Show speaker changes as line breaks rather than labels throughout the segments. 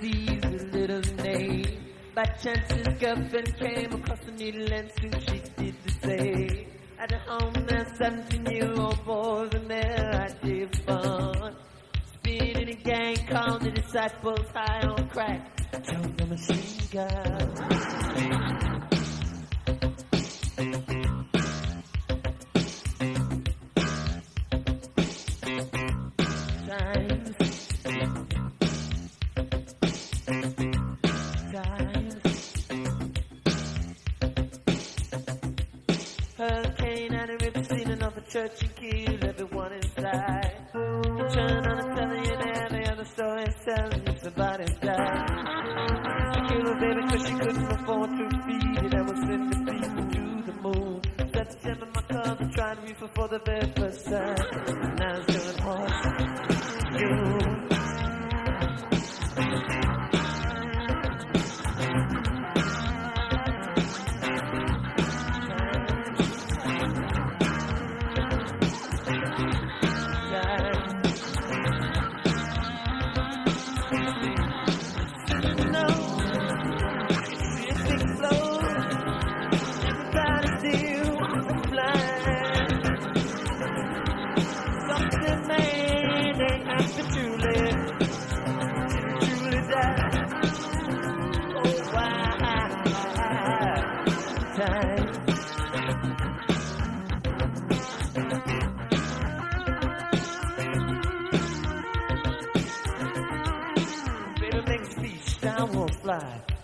disease with little name. By chance his girlfriend came across the needle and soon she did the same. At a home there 17 year old boys and of fun. Speed in a gang called the disciples high on crack. Tell the machine gun. Story is telling you somebody died. She killed her baby cause she couldn't afford to feed it. I was sending people to the moon. September my cousin trying to her for the very first time. Down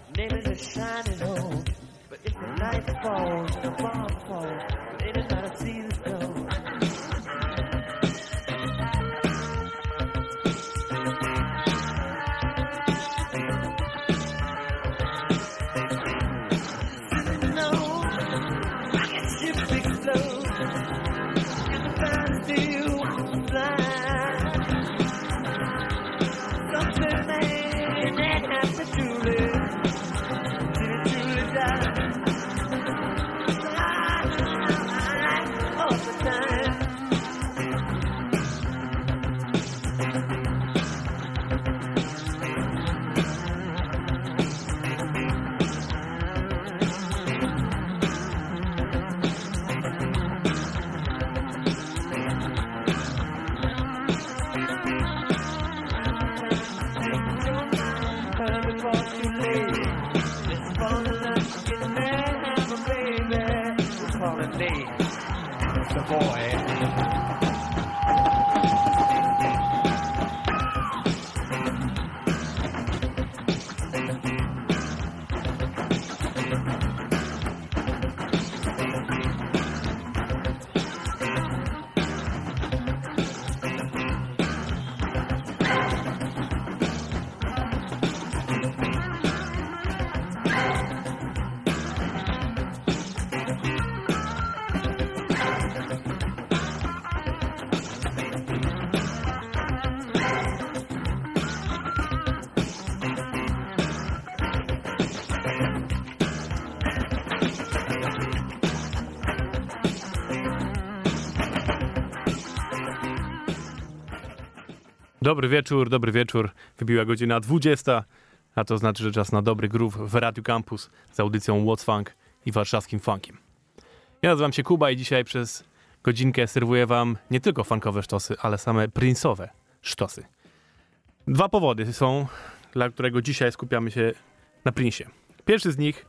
Dobry wieczór, dobry wieczór. Wybiła godzina 20, a to znaczy, że czas na dobry groove w Radiu Campus z audycją What's Funk i warszawskim funkiem. Ja nazywam się Kuba i dzisiaj przez godzinkę serwuję wam nie tylko funkowe sztosy, ale same prince'owe sztosy. Dwa powody są, dla którego dzisiaj skupiamy się na Prince'ie. Pierwszy z nich,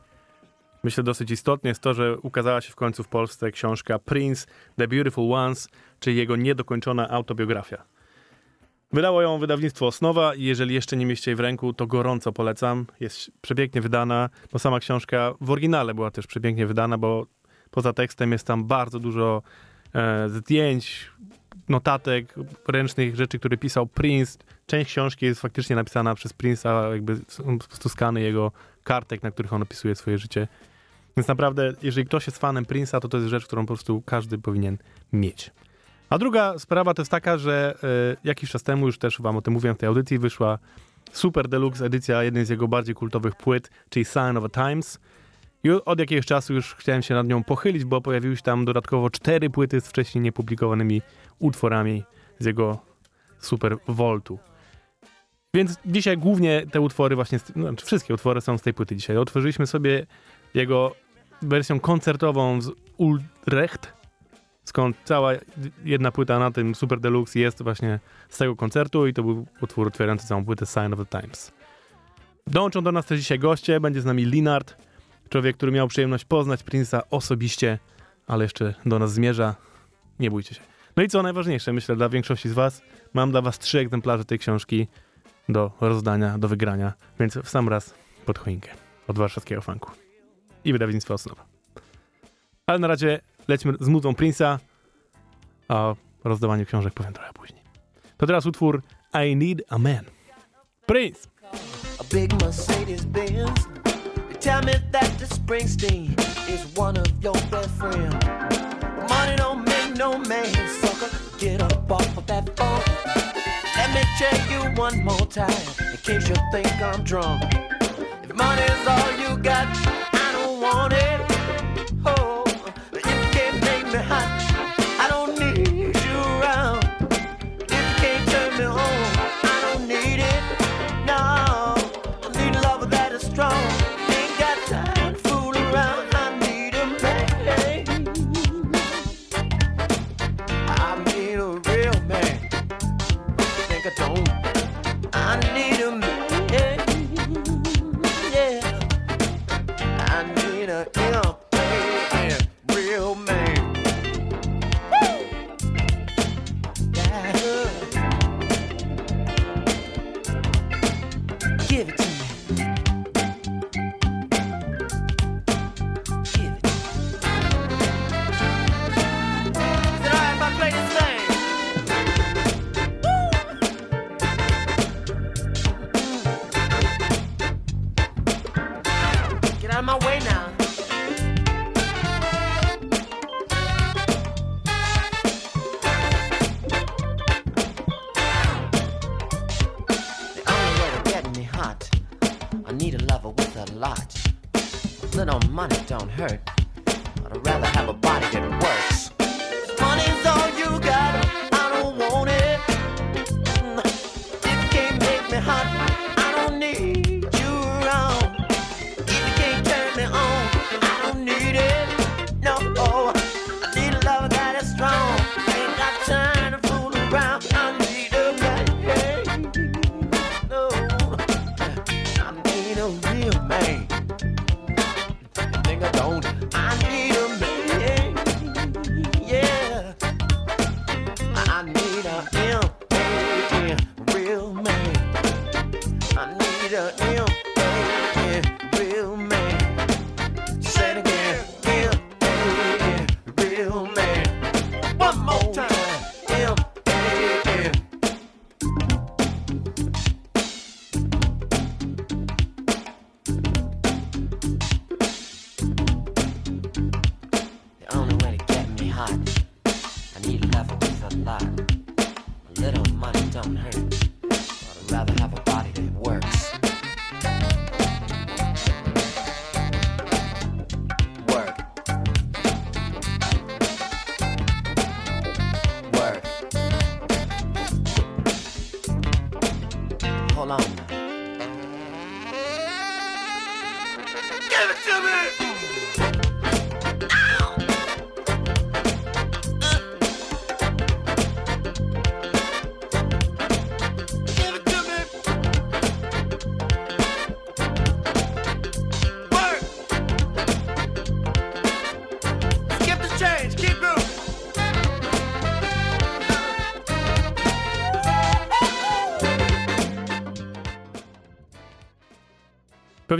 myślę dosyć istotny, jest to, że ukazała się w końcu w Polsce książka Prince, The Beautiful Ones, czyli jego niedokończona autobiografia. Wydało ją wydawnictwo Osnowa i jeżeli jeszcze nie mieście jej w ręku, to gorąco polecam. Jest przepięknie wydana, bo sama książka w oryginale była też przepięknie wydana, bo poza tekstem jest tam bardzo dużo e, zdjęć, notatek, ręcznych rzeczy, które pisał Prince. Część książki jest faktycznie napisana przez Prince'a, jakby są po prostu skany jego kartek, na których on opisuje swoje życie. Więc naprawdę, jeżeli ktoś jest fanem Prince'a, to to jest rzecz, którą po prostu każdy powinien mieć. A druga sprawa to jest taka, że e, jakiś czas temu, już też wam o tym mówiłem w tej audycji, wyszła super deluxe edycja jednej z jego bardziej kultowych płyt, czyli Sign of a Times. I od jakiegoś czasu już chciałem się nad nią pochylić, bo pojawiły się tam dodatkowo cztery płyty z wcześniej niepublikowanymi utworami z jego super voltu. Więc dzisiaj głównie te utwory właśnie, no, znaczy wszystkie utwory są z tej płyty dzisiaj. Otworzyliśmy sobie jego wersją koncertową z Ulrecht, skąd cała jedna płyta na tym Super Deluxe jest właśnie z tego koncertu i to był utwór otwierający całą płytę Sign of the Times. Dołączą do nas też dzisiaj goście, będzie z nami Linard, człowiek, który miał przyjemność poznać Prince'a osobiście, ale jeszcze do nas zmierza. Nie bójcie się. No i co najważniejsze, myślę, dla większości z was, mam dla was trzy egzemplarze tej książki do rozdania, do wygrania, więc w sam raz pod choinkę od warszawskiego funku i wydawnictwa Osnowa. Ale na razie lećmy z muzą Prince'a, a o rozdawaniu książek powiem trochę później. To teraz utwór I Need a Man. Prince!
a big Mercedes Benz. Tell me that the Springsteen is one of your best friends. Money don't make no man, sucker. Get up off of that phone. Let me tell you one more time, in case you think I'm drunk. If money's all you got, I don't want it.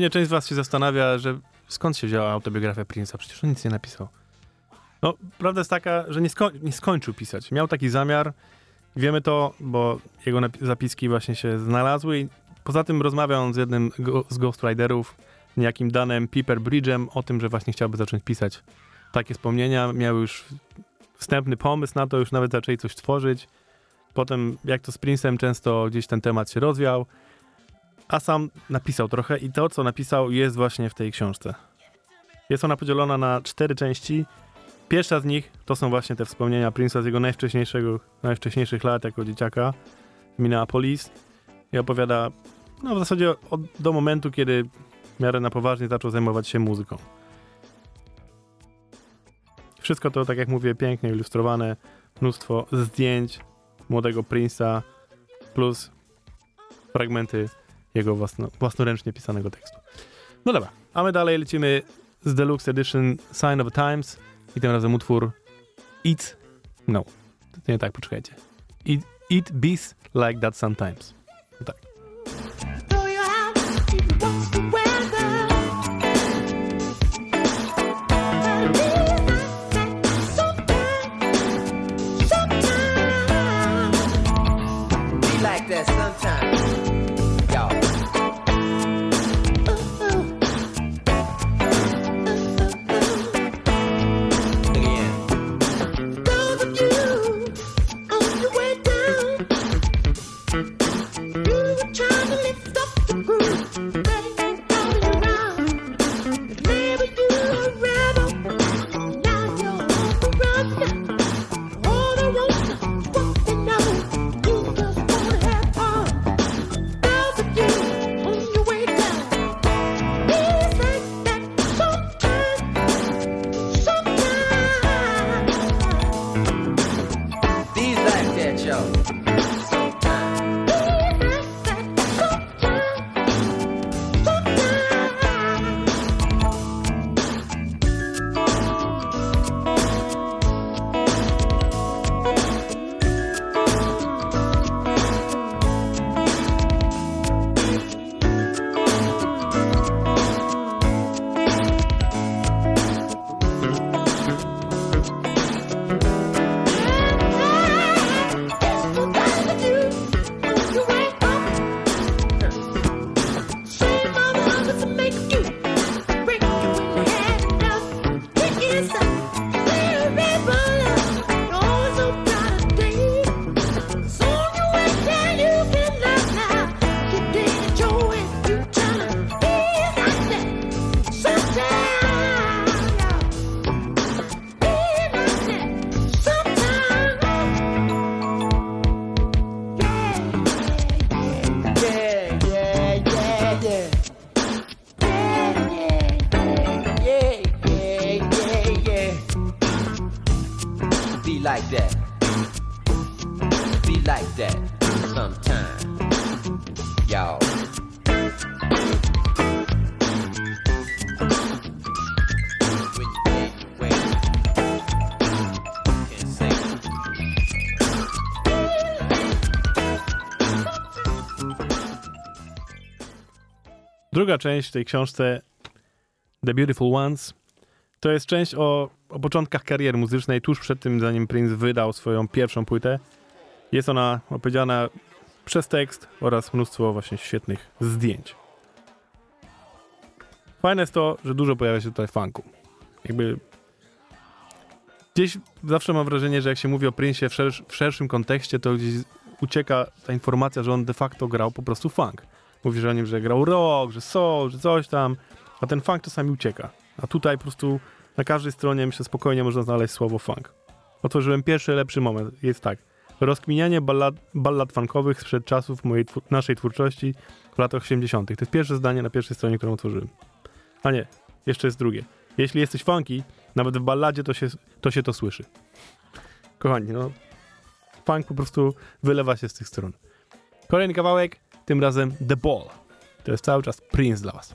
Pewnie część z was się zastanawia, że skąd się wzięła autobiografia Prince'a, przecież on nic nie napisał. No, prawda jest taka, że nie, sko- nie skończył pisać. Miał taki zamiar, wiemy to, bo jego zapiski właśnie się znalazły i poza tym rozmawiał z jednym go- z ghostwriterów, niejakim Danem Piper Bridge'em o tym, że właśnie chciałby zacząć pisać takie wspomnienia. Miał już wstępny pomysł na to, już nawet zaczęli coś tworzyć. Potem, jak to z Prince'em, często gdzieś ten temat się rozwiał, a sam napisał trochę i to, co napisał, jest właśnie w tej książce. Jest ona podzielona na cztery części. Pierwsza z nich to są właśnie te wspomnienia Prince'a z jego najwcześniejszego, najwcześniejszych lat jako dzieciaka w Minneapolis.
i opowiada no w zasadzie od, do momentu, kiedy w miarę na poważnie zaczął zajmować się muzyką. Wszystko to, tak jak mówię, pięknie ilustrowane, mnóstwo zdjęć młodego Prince'a plus fragmenty jego własno, własnoręcznie pisanego tekstu. No dobra, a my dalej lecimy z Deluxe Edition Sign of Times i tym razem utwór It, no, nie tak, poczekajcie. It, it beats like that sometimes. No tak. Druga część tej książce The Beautiful Ones to jest część o, o początkach kariery muzycznej, tuż przed tym, zanim Prince wydał swoją pierwszą płytę. Jest ona opowiedziana przez tekst oraz mnóstwo właśnie świetnych zdjęć. Fajne jest to, że dużo pojawia się tutaj funku. Jakby gdzieś zawsze mam wrażenie, że jak się mówi o Prince'ie w, szersz, w szerszym kontekście, to gdzieś ucieka ta informacja, że on de facto grał po prostu funk. Mówi, że o nim, że grał rock, że soul, że coś tam, a ten funk czasami ucieka. A tutaj po prostu na każdej stronie, myślę, spokojnie można znaleźć słowo funk. Otworzyłem pierwszy, lepszy moment. Jest tak. Rozkminianie ballad, ballad funkowych sprzed czasów mojej, naszej twórczości w latach 80. To jest pierwsze zdanie na pierwszej stronie, którą otworzyłem. A nie, jeszcze jest drugie. Jeśli jesteś funky, nawet w balladzie to się to, się to słyszy. Kochani, no funk po prostu wylewa się z tych stron. Kolejny kawałek, tym razem The Ball. To jest cały czas Prince dla was.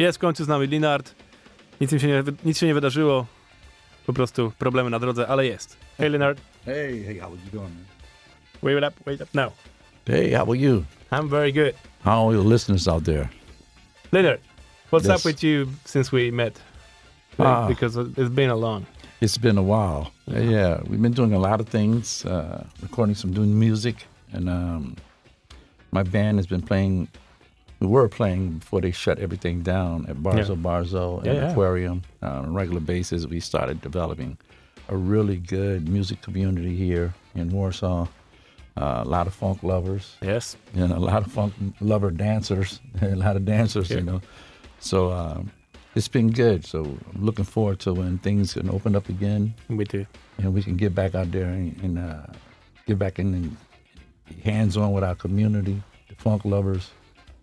Jest w końcu z nami Li'nard. Nic, im się nie, nic się nie wydarzyło. Po prostu problemy na drodze, ale jest. Hey Li'nard,
Hey, hey, how are you doing, man?
wait it up, wait up now.
Hey, how are you?
I'm very good.
How are your listeners out there?
Li'nard, what's
Yes.
up with you since we met?
Ah.
Because it's been a long.
It's been a while. Yeah, we've been doing a lot of things, uh, recording some new music, and um, my band has been playing. We were playing before they shut everything down at Barzo
Yeah.
Barzo and
Yeah.
Aquarium uh, on a regular basis. We started developing a really good music community here in Warsaw. Uh, a lot of funk lovers,
Yes.
and a lot of funk lover dancers, a lot of dancers,
Yeah.
you know. So um, it's been good. So I'm looking forward to when things can open up again
Me too.
and we can get back out there and, and uh, get back in and hands on with our community, the funk lovers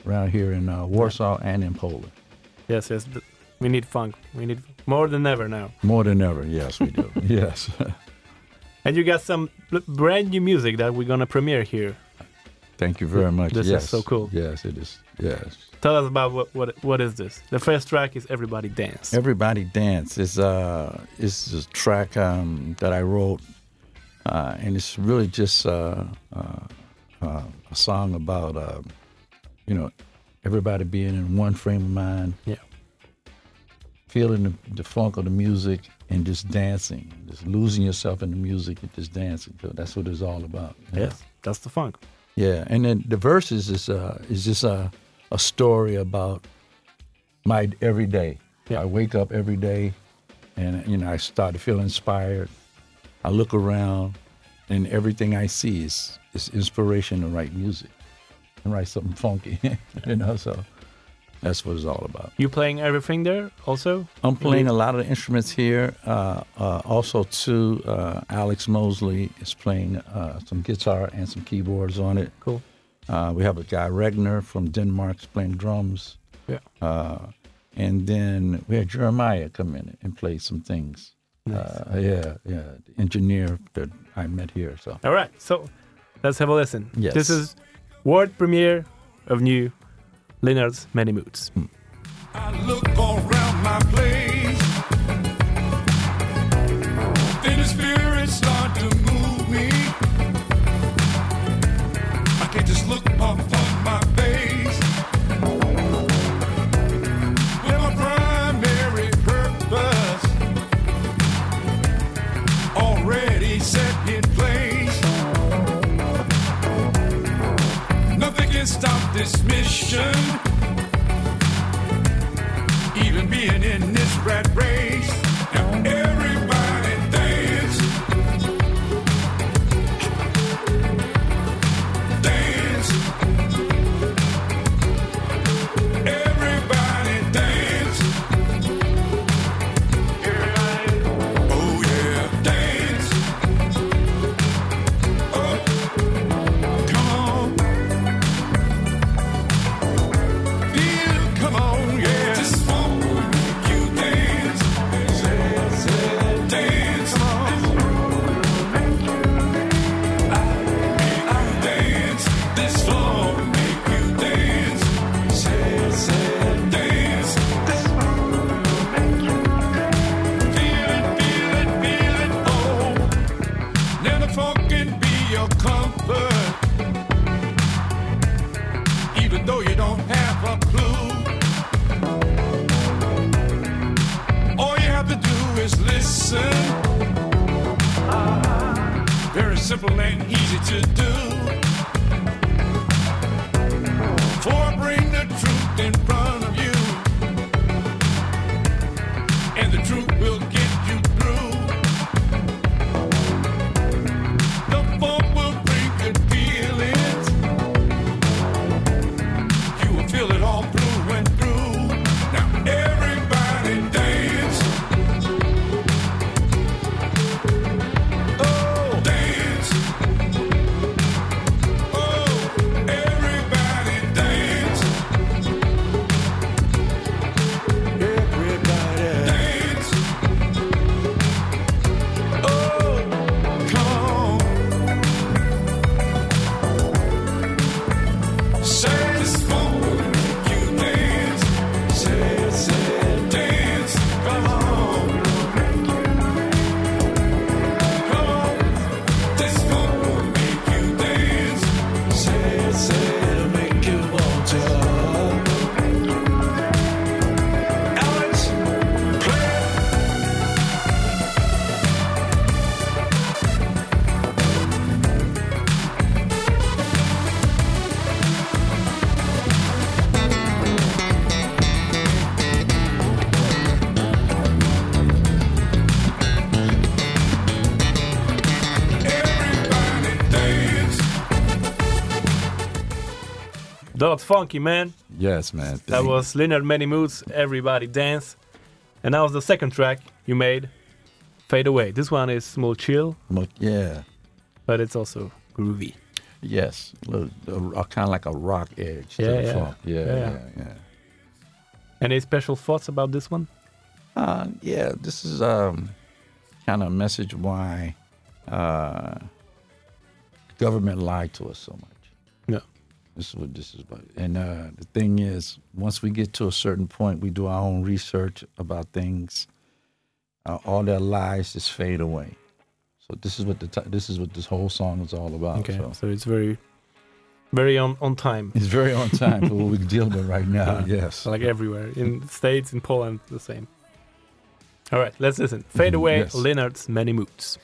around here in uh, Warsaw and in Poland.
Yes, yes. We need funk. We need more than ever now.
More than ever, yes, we do. yes.
And you got some brand new music that we're gonna premiere here.
Thank you very much.
This is so cool.
Yes, it is. Yes.
Tell us about what what what is this? The first track is Everybody Dance.
Everybody Dance is uh is a track um, that I wrote, uh, and it's really just uh, uh, uh, a song about uh, you know everybody being in one frame of mind,
yeah.
feeling the, the funk of the music, and just dancing, just losing yourself in the music and just dancing. So that's what it's all about. know?
Yes. That's the funk.
Yeah, and then the verses is uh is just a a story about my everyday.
Yeah.
I wake up every day, and you know I start to feel inspired. I look around, and everything I see is is inspiration to write music and write something funky. you know, so that's what it's all about.
You playing everything there also?
I'm playing a lot of the instruments here. Uh, uh, also, too, uh, Alex Mosley is playing uh, some guitar and some keyboards on it.
Cool.
Uh, we have a guy Regner from Denmark playing drums,
Yeah.
uh, and then we had Jeremiah come in and play some things. Uh, yeah, yeah, the engineer that I met here. So
All right. So let's have a listen.
Yes.
This is world premiere of new Li'nard's Many Moods.
I this mission even being in this rat race. Simple and easy to do. That's funky, man.
Yes, man.
That
Thank-
was Li'nard Many Moods, Everybody Dance. And that was the second track you made, Fade Away. This one is more chill,
mo- yeah.
but it's also groovy.
Yes, little, kind of like a rock edge. to
Yeah,
the
yeah.
funk. yeah,
Yeah,
yeah,
yeah.
yeah.
Any special thoughts about this one?
Uh, yeah, this is um, kind of a message why uh, government lied to us so much.
Yeah.
This is what this is about. And uh, the thing is, once we get to a certain point, we do our own research about things. Uh, all their lies just fade away. So this is what the t- this is what this whole song is all about.
Okay,
So.
so it's very, very on, on time.
It's very on time for what we're dealing with right now. Yes.
like everywhere in States, in Poland, the same. All right, let's listen. Fade
Mhm,
away,
yes.
Li'nard's many moods.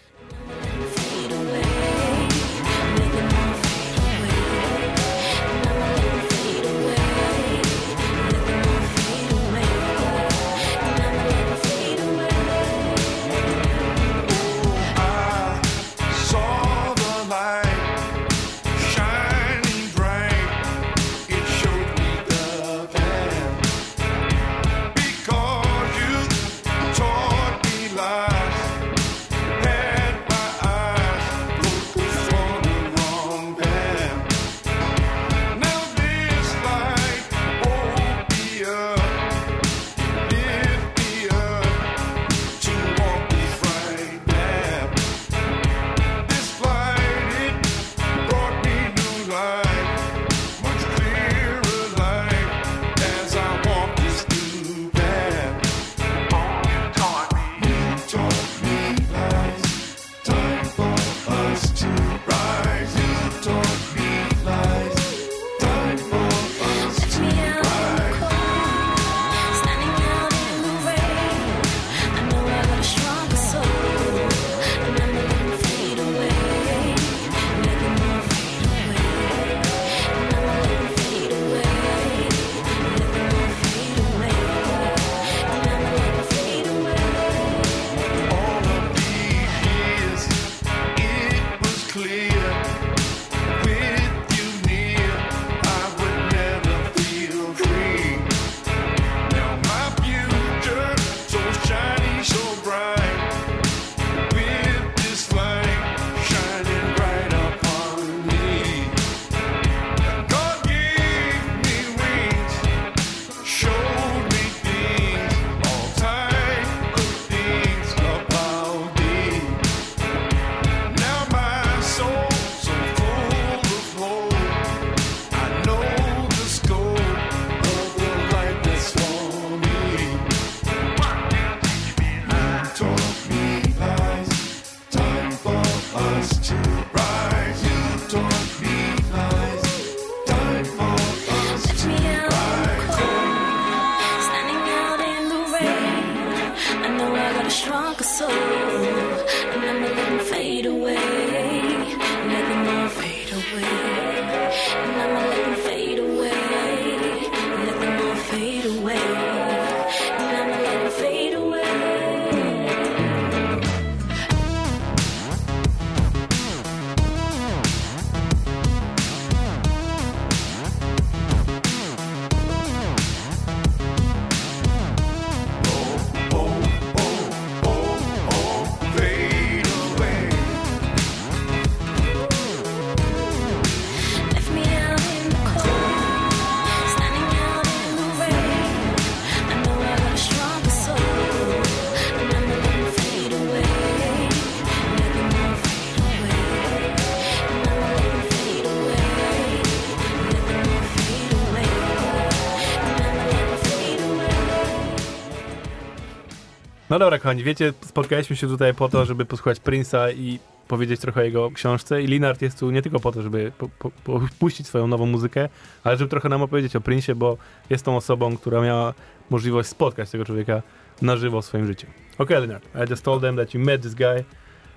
No dobra, kochani, wiecie, spotkaliśmy się tutaj po to, żeby posłuchać Prince'a i powiedzieć trochę o jego książce. I Linard jest tu nie tylko po to, żeby po, po, po puścić swoją nową muzykę, ale żeby trochę nam opowiedzieć o Prince'ie, bo jest tą osobą, która miała możliwość spotkać tego człowieka na żywo w swoim życiu. Okay, Linard, I just told them that you met this guy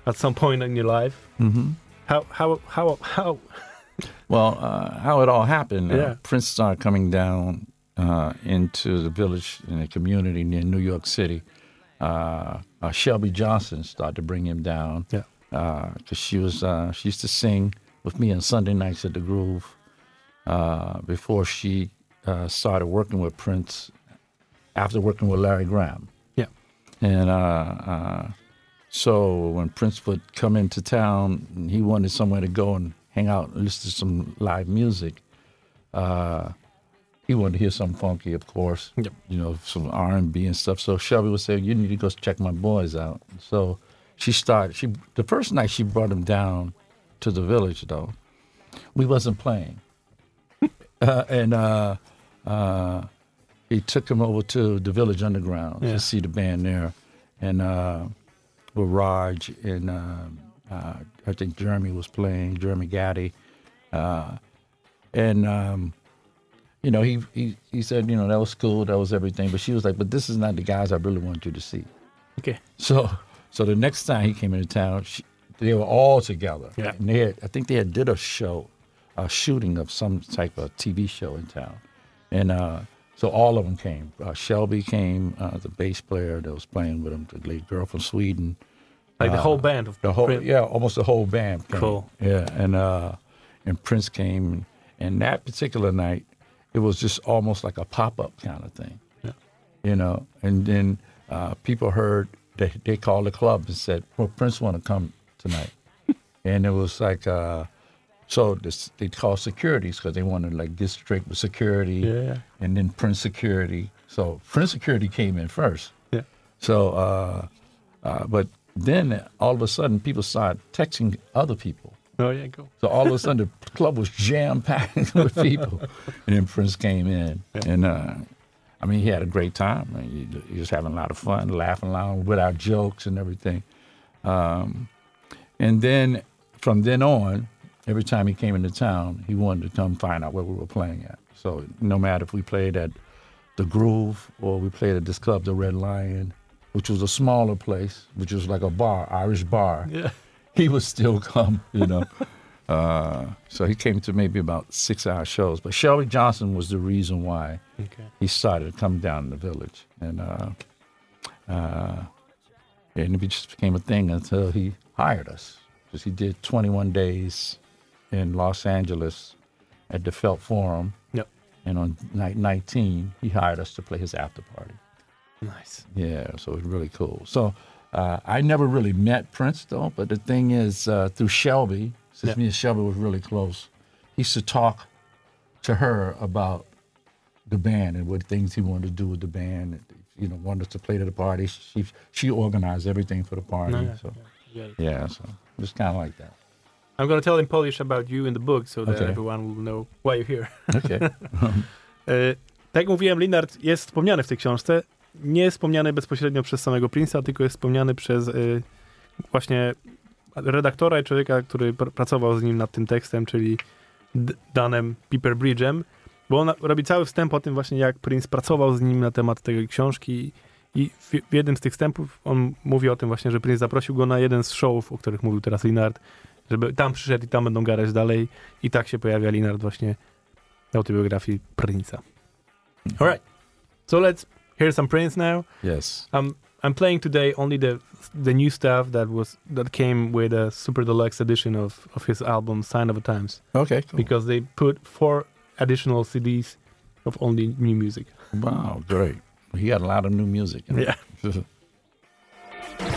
at some point in your life.
hmm
How, how, how, how?
Well, uh, how it all happened, uh,
Yeah.
Prince started coming down uh, into the village in a community near New York City. Uh, uh, Shelby Johnson started to bring him down
Yeah.
because she was uh, she used to sing with me on Sunday nights at the Groove, uh, before she uh, started working with Prince after working with Larry Graham.
Yeah.
And uh, uh, so when Prince would come into town, he wanted somewhere to go and hang out and listen to some live music. Uh, he wanted to hear something funky, of course.
Yep.
You know, some R and B and stuff. So Shelby would say, "You need to go check my boys out." So she started. She the first night she brought him down to the village, though. We wasn't playing, uh, and uh, uh, he took him over to the Village Underground
Yeah.
to see the band there, and uh, with Raj and uh, uh, I think Jeremy was playing Jeremy Gaddy, uh, and um, you know he, he he said you know that was cool that was everything, but she was like, but this is not the guys I really want you to see.
Okay.
So so the next time he came into town, she, they were all together.
Yeah.
And they had, I think they had did a show, a shooting of some type of TV show in town, and uh, so all of them came. Uh, Shelby came, uh, the bass player that was playing with him, the girl from Sweden.
Like the
Uh,
whole band of
The whole,
Prince.
yeah, almost the whole band. Came.
Cool.
Yeah, and uh, and Prince came, and, and that particular night, it was just almost like a pop up kind of thing.
Yeah.
You know, and then uh, people heard they they called the club and said, "Well, Prince want to come tonight," and it was like. Uh, so this, they called securities because they wanted like district security,
Yeah.
and then Prince security. So Prince security came in first.
Yeah.
So, uh, uh, but then all of a sudden, people started texting other people.
Oh yeah, go.
So all of a sudden, the club was jam packed with people, and then Prince came in, and uh, I mean, he had a great time. I mean, he, he was having a lot of fun, laughing along with our jokes and everything. Um, and then from then on, every time he came into town, he wanted to come find out where we were playing at. So no matter if we played at the Groove or we played at this club, the Red Lion, which was a smaller place, which was like a bar, Irish bar
Yeah.
he would still come, you know. uh, so he came to maybe about six hour shows. But Shelby Johnson was the reason why
Okay.
he started to come down in the village. And uh, uh, and it just became a thing until he hired us. Because he did 21 days in Los Angeles at the Felt Forum.
Yep.
And on night 19, he hired us to play his after party.
Nice.
Yeah, so it was really cool. So uh, I never really met Prince though, but the thing is, uh, through Shelby, since
Yeah.
me and Shelby was really close, he used to talk to her about the band and what things he wanted to do with the band. And, you know, wanted us to play to the party. She she organized everything for the party.
No, yeah,
so
yeah.
yeah, so it was kind of like that.
I'm gonna tell in Polish about you in the book, so that
Okay.
everyone will know why you're here.
Okay.
E, tak jak mówiłem, Li'nard jest wspomniany w tej książce. Nie wspomniany bezpośrednio przez samego Prince'a, tylko jest wspomniany przez y, właśnie redaktora i człowieka, który pr pracował z nim nad tym tekstem, czyli D- Danem Piperbridge'em, bo on robi cały wstęp o tym właśnie, jak Prince pracował z nim na temat tej książki i w, w jednym z tych wstępów on mówi o tym właśnie, że Prince zaprosił go na jeden z showów, o których mówił teraz Linard, żeby tam przyszedł i tam będą gadać dalej i tak się pojawia Linard właśnie w autobiografii Prince'a. All right. So let's hear some Prince now.
yes.
I'm I'm playing today only the the new stuff that was that came with a super deluxe edition of of his album Sign O' The Times
Okay. Cool.
because they put four additional CDs of only new music.
Wow, great. He had a lot of new music.
Yeah.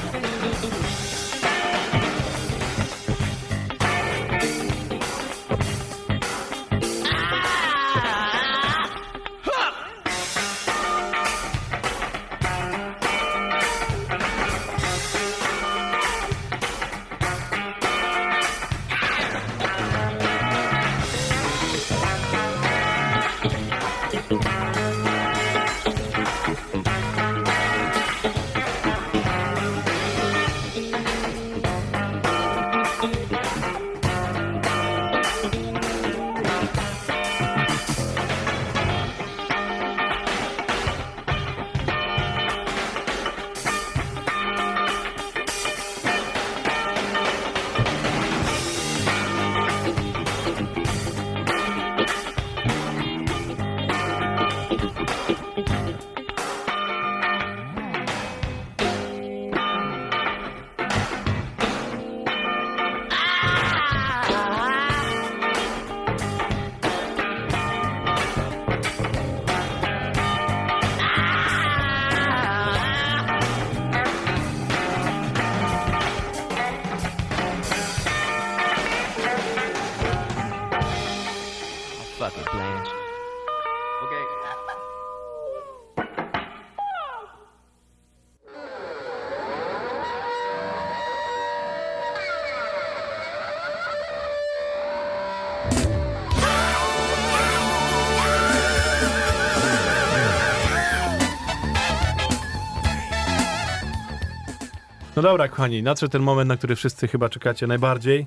No dobra, kochani, nadszedł ten moment, na który wszyscy chyba czekacie najbardziej.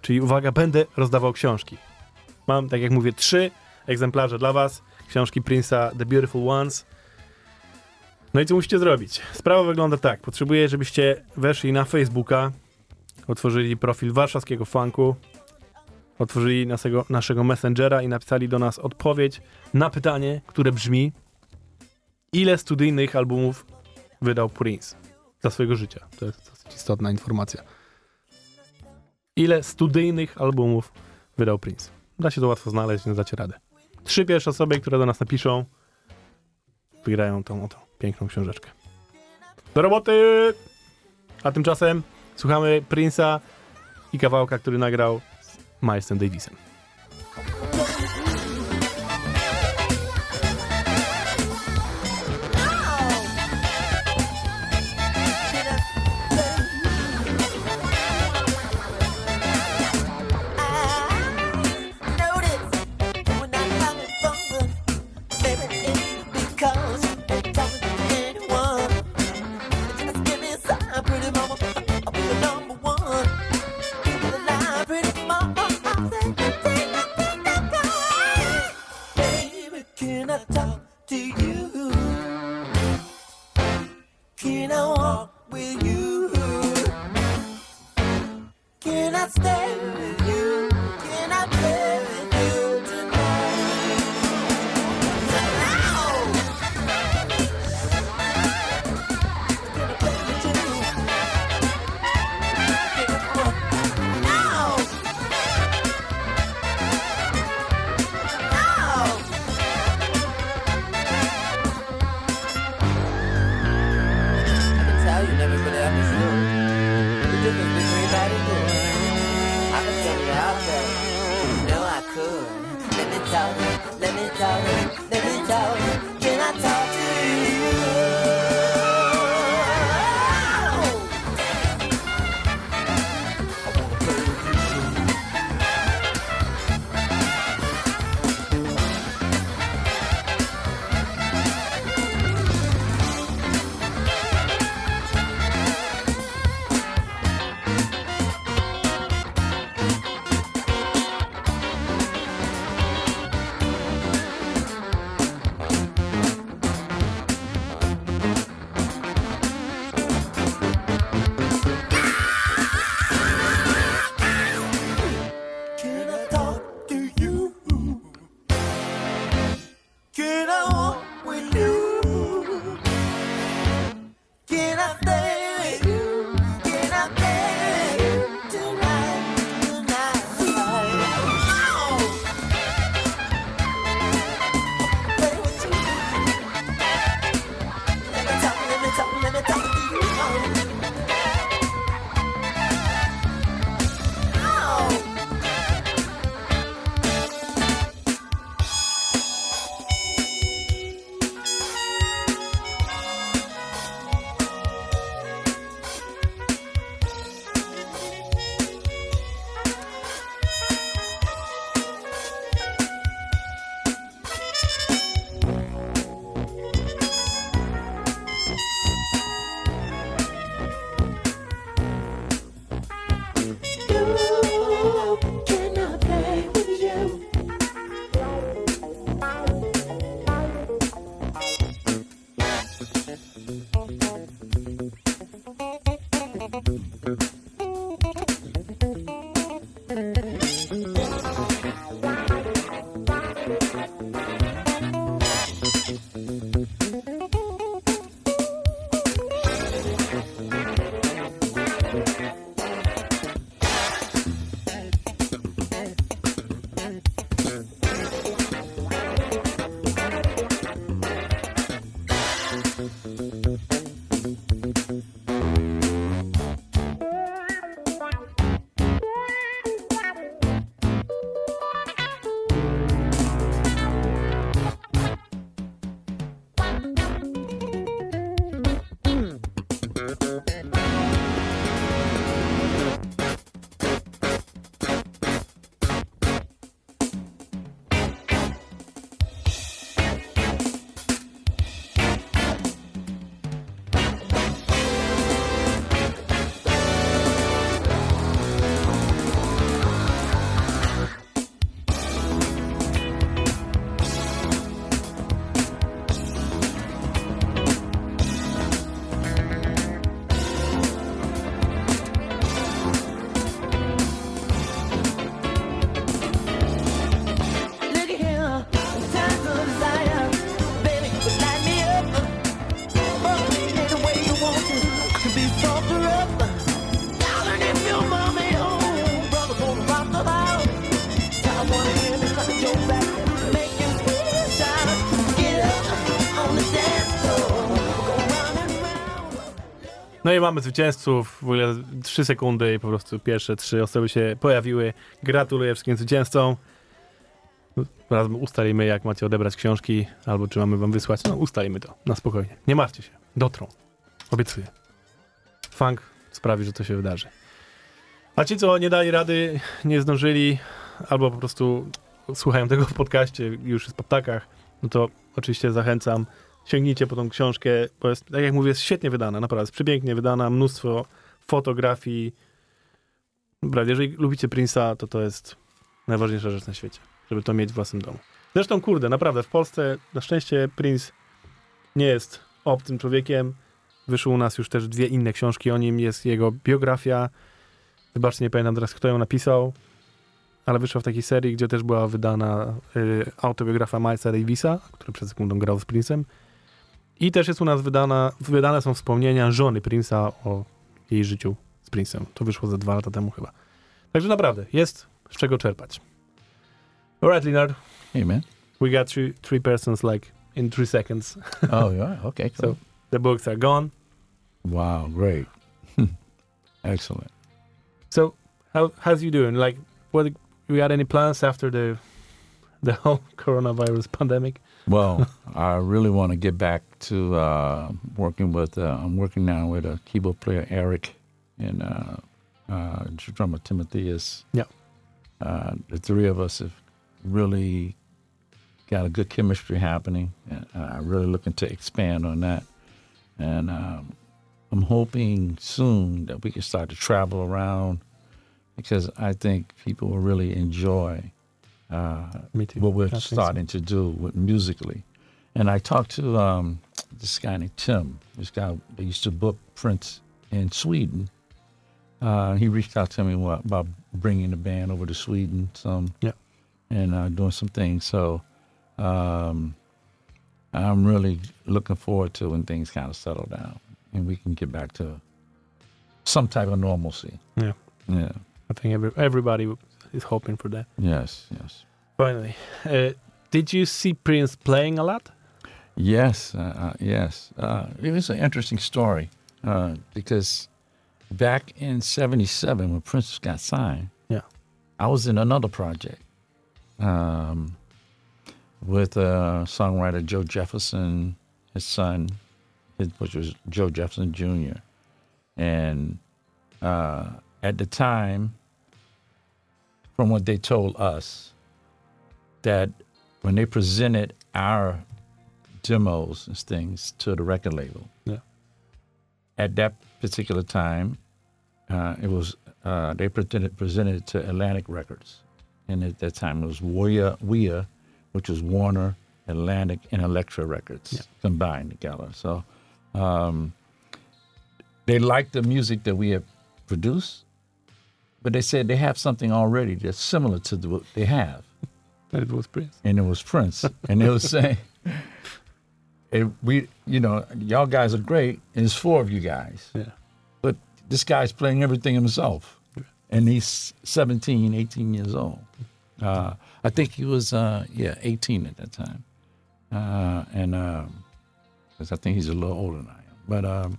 Czyli uwaga, będę rozdawał książki. Mam, tak jak mówię, trzy egzemplarze dla was. Książki Prince'a The Beautiful Ones. No i co musicie zrobić? Sprawa wygląda tak. Potrzebuję, żebyście weszli na Facebooka, otworzyli profil warszawskiego funku, otworzyli naszego, naszego messengera i napisali do nas odpowiedź na pytanie, które brzmi ile studyjnych albumów wydał Prince za swojego życia? To jest dosyć istotna informacja. Ile studyjnych albumów wydał Prince? Da się to łatwo znaleźć, nie dacie. Trzy pierwsze osoby, które do nas napiszą, wygrają tą oto piękną książeczkę. Do roboty! A tymczasem słuchamy Prince'a i kawałka, który nagrał z Milesem Davisem.
No i mamy zwycięzców, w ogóle 3 sekundy i po prostu pierwsze trzy osoby się pojawiły. Gratuluję wszystkim zwycięzcom. Zaraz ustalimy, jak macie odebrać książki, albo czy mamy wam wysłać. No, ustalimy to, na spokojnie. Nie martwcie się, dotrą. Obiecuję. Funk sprawi, że to się wydarzy. A ci, co nie dali rady, nie zdążyli, albo po prostu słuchają tego w podcaście, już jest po ptakach, no to oczywiście zachęcam. Sięgnijcie po tą książkę, bo jest, tak jak mówię, jest świetnie wydana, naprawdę, jest przepięknie wydana, mnóstwo fotografii. Dobra, jeżeli lubicie Prince'a, to to jest najważniejsza rzecz na świecie, żeby to mieć w własnym domu. Zresztą, kurde, naprawdę, w Polsce na szczęście Prince nie jest obcym człowiekiem. Wyszły u nas już też dwie inne książki o nim, jest jego biografia. Wybaczcie, nie pamiętam teraz, kto ją napisał, ale wyszła w takiej serii, gdzie też była wydana y, autobiografia Milesa Davisa, który przed sekundą grał z Prince'em. I też jest u nas wydana, wydane są wspomnienia żony Prince'a o jej życiu z Prince'em. To wyszło za dwa lata temu chyba. Także naprawdę, jest z czego czerpać. Alright, Leonard,
Hey, man.
we got three, three persons like in three seconds.
Oh, yeah. Okay. Cool.
So the books are gone.
wow, great. Excellent.
So how how's you doing? Like, what you got any plans after the the whole coronavirus pandemic?
Well, I really want to get back to uh, working with. Uh, I'm working now with a keyboard player Eric and uh, uh, drummer Timotheus.
Yeah.
Uh, the three of us have really got a good chemistry happening. And I'm really looking to expand on that. And um, I'm hoping soon that we can start to travel around because I think people will really enjoy uh, what we're
think so.
starting to do with musically. And I talked to um, this guy named Tim. This guy used to book Prince in Sweden. Uh, he reached out to me what, about bringing the band over to Sweden some,
Yeah.
and uh, doing some things. So um, I'm really looking forward to when things kind of settle down and we can get back to some type of normalcy.
Yeah,
Yeah.
I think every, everybody is hoping for that.
Yes. Yes.
Finally, uh, did you see Prince playing a lot?
Yes, uh, uh, yes. Uh, it was an interesting story uh, because back in '77, when Prince got signed,
Yeah.
I was in another project um, with uh, songwriter Joe Jefferson, his son, his, which was Joe Jefferson Jr. And uh, at the time, from what they told us, that when they presented our demos and things to the record label,
Yeah.
at that particular time, uh, it was uh, they presented presented it to Atlantic Records, and at that time it was Warrior which was Warner, Atlantic, and Elektra Records combined together. So um, they liked the music that we had produced, but they said they have something already that's similar to the, what they have
It was Prince.
and it was Prince, and they was saying, "Hey, we, you know, y'all guys are great, and it's four of you guys,
Yeah.
but this guy's playing everything himself, and he's 17, 18 years old. Uh, I think he was, uh, yeah, 18 at that time, uh, and because I think he's a little older than I am, but um,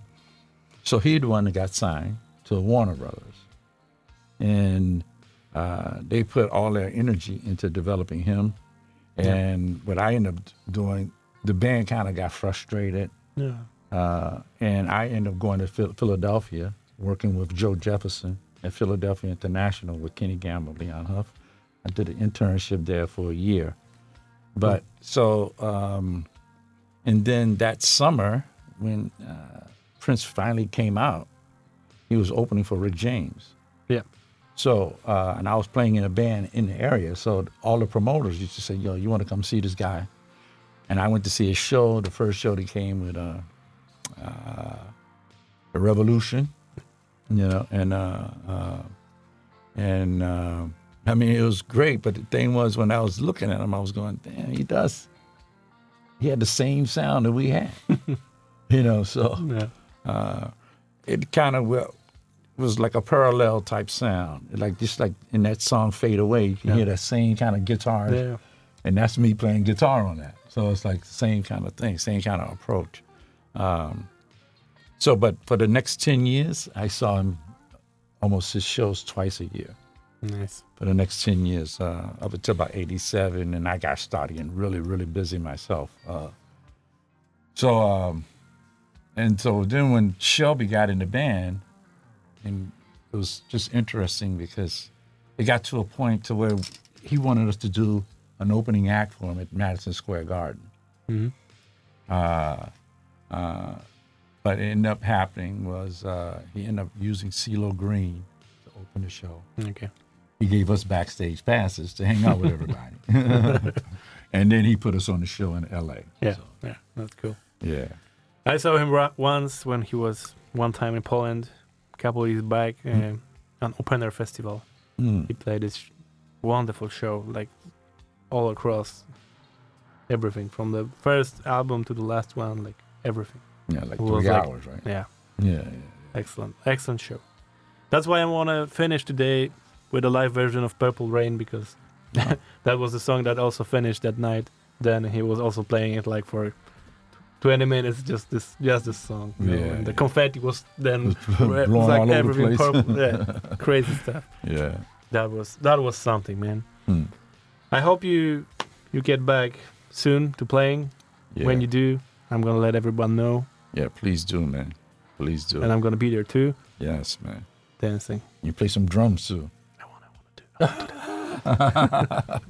so he the one that got signed to Warner Brothers, and uh, they put all their energy into developing him. And what I ended up doing, the band kind of got frustrated,
Yeah.
uh, and I ended up going to Phil- Philadelphia, working with Joe Jefferson at Philadelphia International with Kenny Gamble, Leon Huff. I did an internship there for a year. But so, um, and then that summer, when uh, Prince finally came out, he was opening for Rick James.
Yeah.
So, uh, and I was playing in a band in the area. So all the promoters used to say, yo, you want to come see this guy? And I went to see a show. The first show that came with uh, uh, the Revolution, you know, and uh, uh, and uh, I mean it was great. But the thing was, when I was looking at him, I was going, damn, he does. He had the same sound that we had, you know. So
Yeah.
uh, it kind of well, was like a parallel type sound, like just like in that song "Fade Away," you can
Yeah.
hear that same kind of guitar,
Yeah.
and that's me playing guitar on that. So it's like the same kind of thing, same kind of approach. Um, So, but for the next 10 years, I saw him almost his shows twice a year.
Nice.
For the next 10 years, uh, up until about 87, and I got started and really, really busy myself. Uh, so, um, and so then when Shelby got in the band, and it was just interesting because it got to a point to where he wanted us to do an opening act for him at Madison Square Garden. Uh, uh, but it ended up happening was uh, he ended up using CeeLo Green to open the show.
Okay.
He gave us backstage passes to hang out with everybody. and then he put us on the show in LA.
Yeah.
So,
Yeah. That's cool.
yeah.
I saw him once when he was one time in Poland, a couple of years back, uh, an open air festival.
Mm.
He played this wonderful show, like all across everything from the first album to the last one, like everything.
Yeah, like
It
three
like-
hours, right?
Yeah,
Yeah, yeah.
excellent, excellent show. That's why I want to finish today with a live version of Purple Rain because that was the song that also finished that night. Then he was also playing it like for 20 minutes, just this, just this song. you know,
Yeah,
and the confetti was then
It was
it was
blowing
like
all over the
everything
place.
purple. Yeah, crazy stuff.
Yeah.
That was that was something, man.
Hmm.
I hope you you get back soon to playing.
yeah.
When you do, I'm gonna let everyone know,
Yeah, please do, man. Please do.
and I'm gonna be there too,
yes, man.
dancing.
You play some drums too.
I wanna, I wanna do.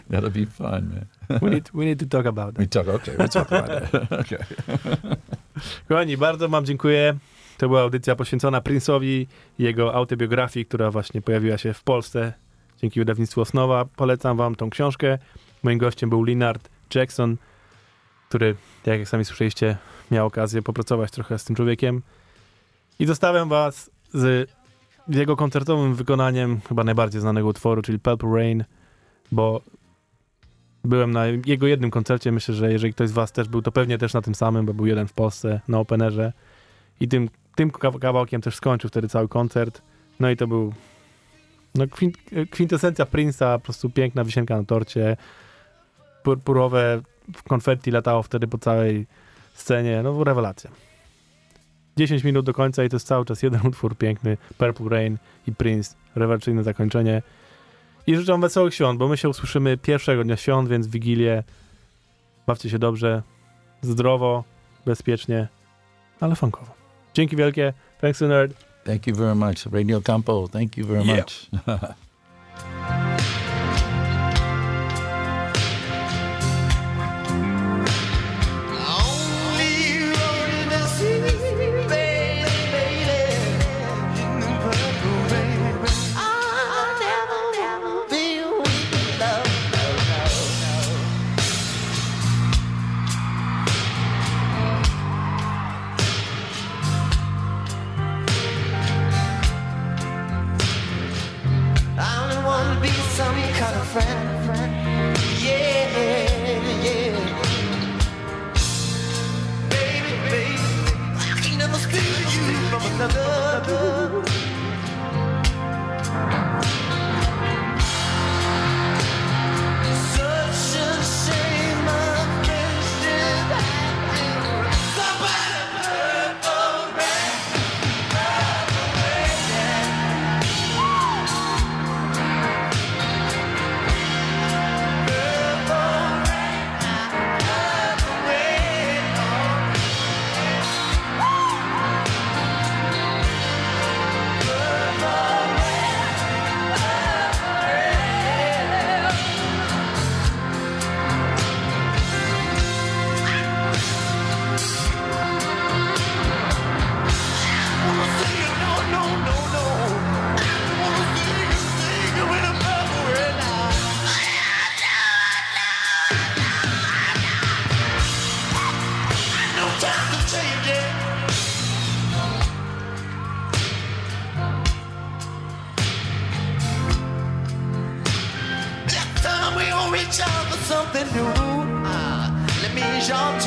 That'll be fun, man.
We need we need to talk about that.
We talk. Okay, we talk about that. okay.
Kochani, bardzo Wam dziękuję. To była audycja poświęcona Prince'owi i jego autobiografii, która właśnie pojawiła się w Polsce dzięki wydawnictwu Osnowa. Polecam Wam tą książkę. Moim gościem był Linard Jackson, który, jak sami słyszeliście, miał okazję popracować trochę z tym człowiekiem. I zostawiam Was z jego koncertowym wykonaniem chyba najbardziej znanego utworu, czyli Purple Rain, bo byłem na jego jednym koncercie. Myślę, że jeżeli ktoś z Was też był, to pewnie też na tym samym, bo był jeden w Polsce na Openerze. I tym, tym kaw- kawałkiem też skończył wtedy cały koncert. No i to był no, kwin- kwintesencja Prince'a, po prostu piękna wisienka na torcie. Purpurowe konfetti latało wtedy po całej scenie. No, rewelacja. 10 minut do końca i to jest cały czas jeden utwór piękny. Purple Rain i Prince. Rewelacyjne zakończenie. I życzę wesołych świąt, bo my się usłyszymy pierwszego dnia świąt, więc w Wigilię. Bawcie się dobrze, zdrowo, bezpiecznie, ale funkowo. Dzięki wielkie. Thanks Nerd.
Thank you very much, Radio Kampus. Thank you very
Yeah.
much.
let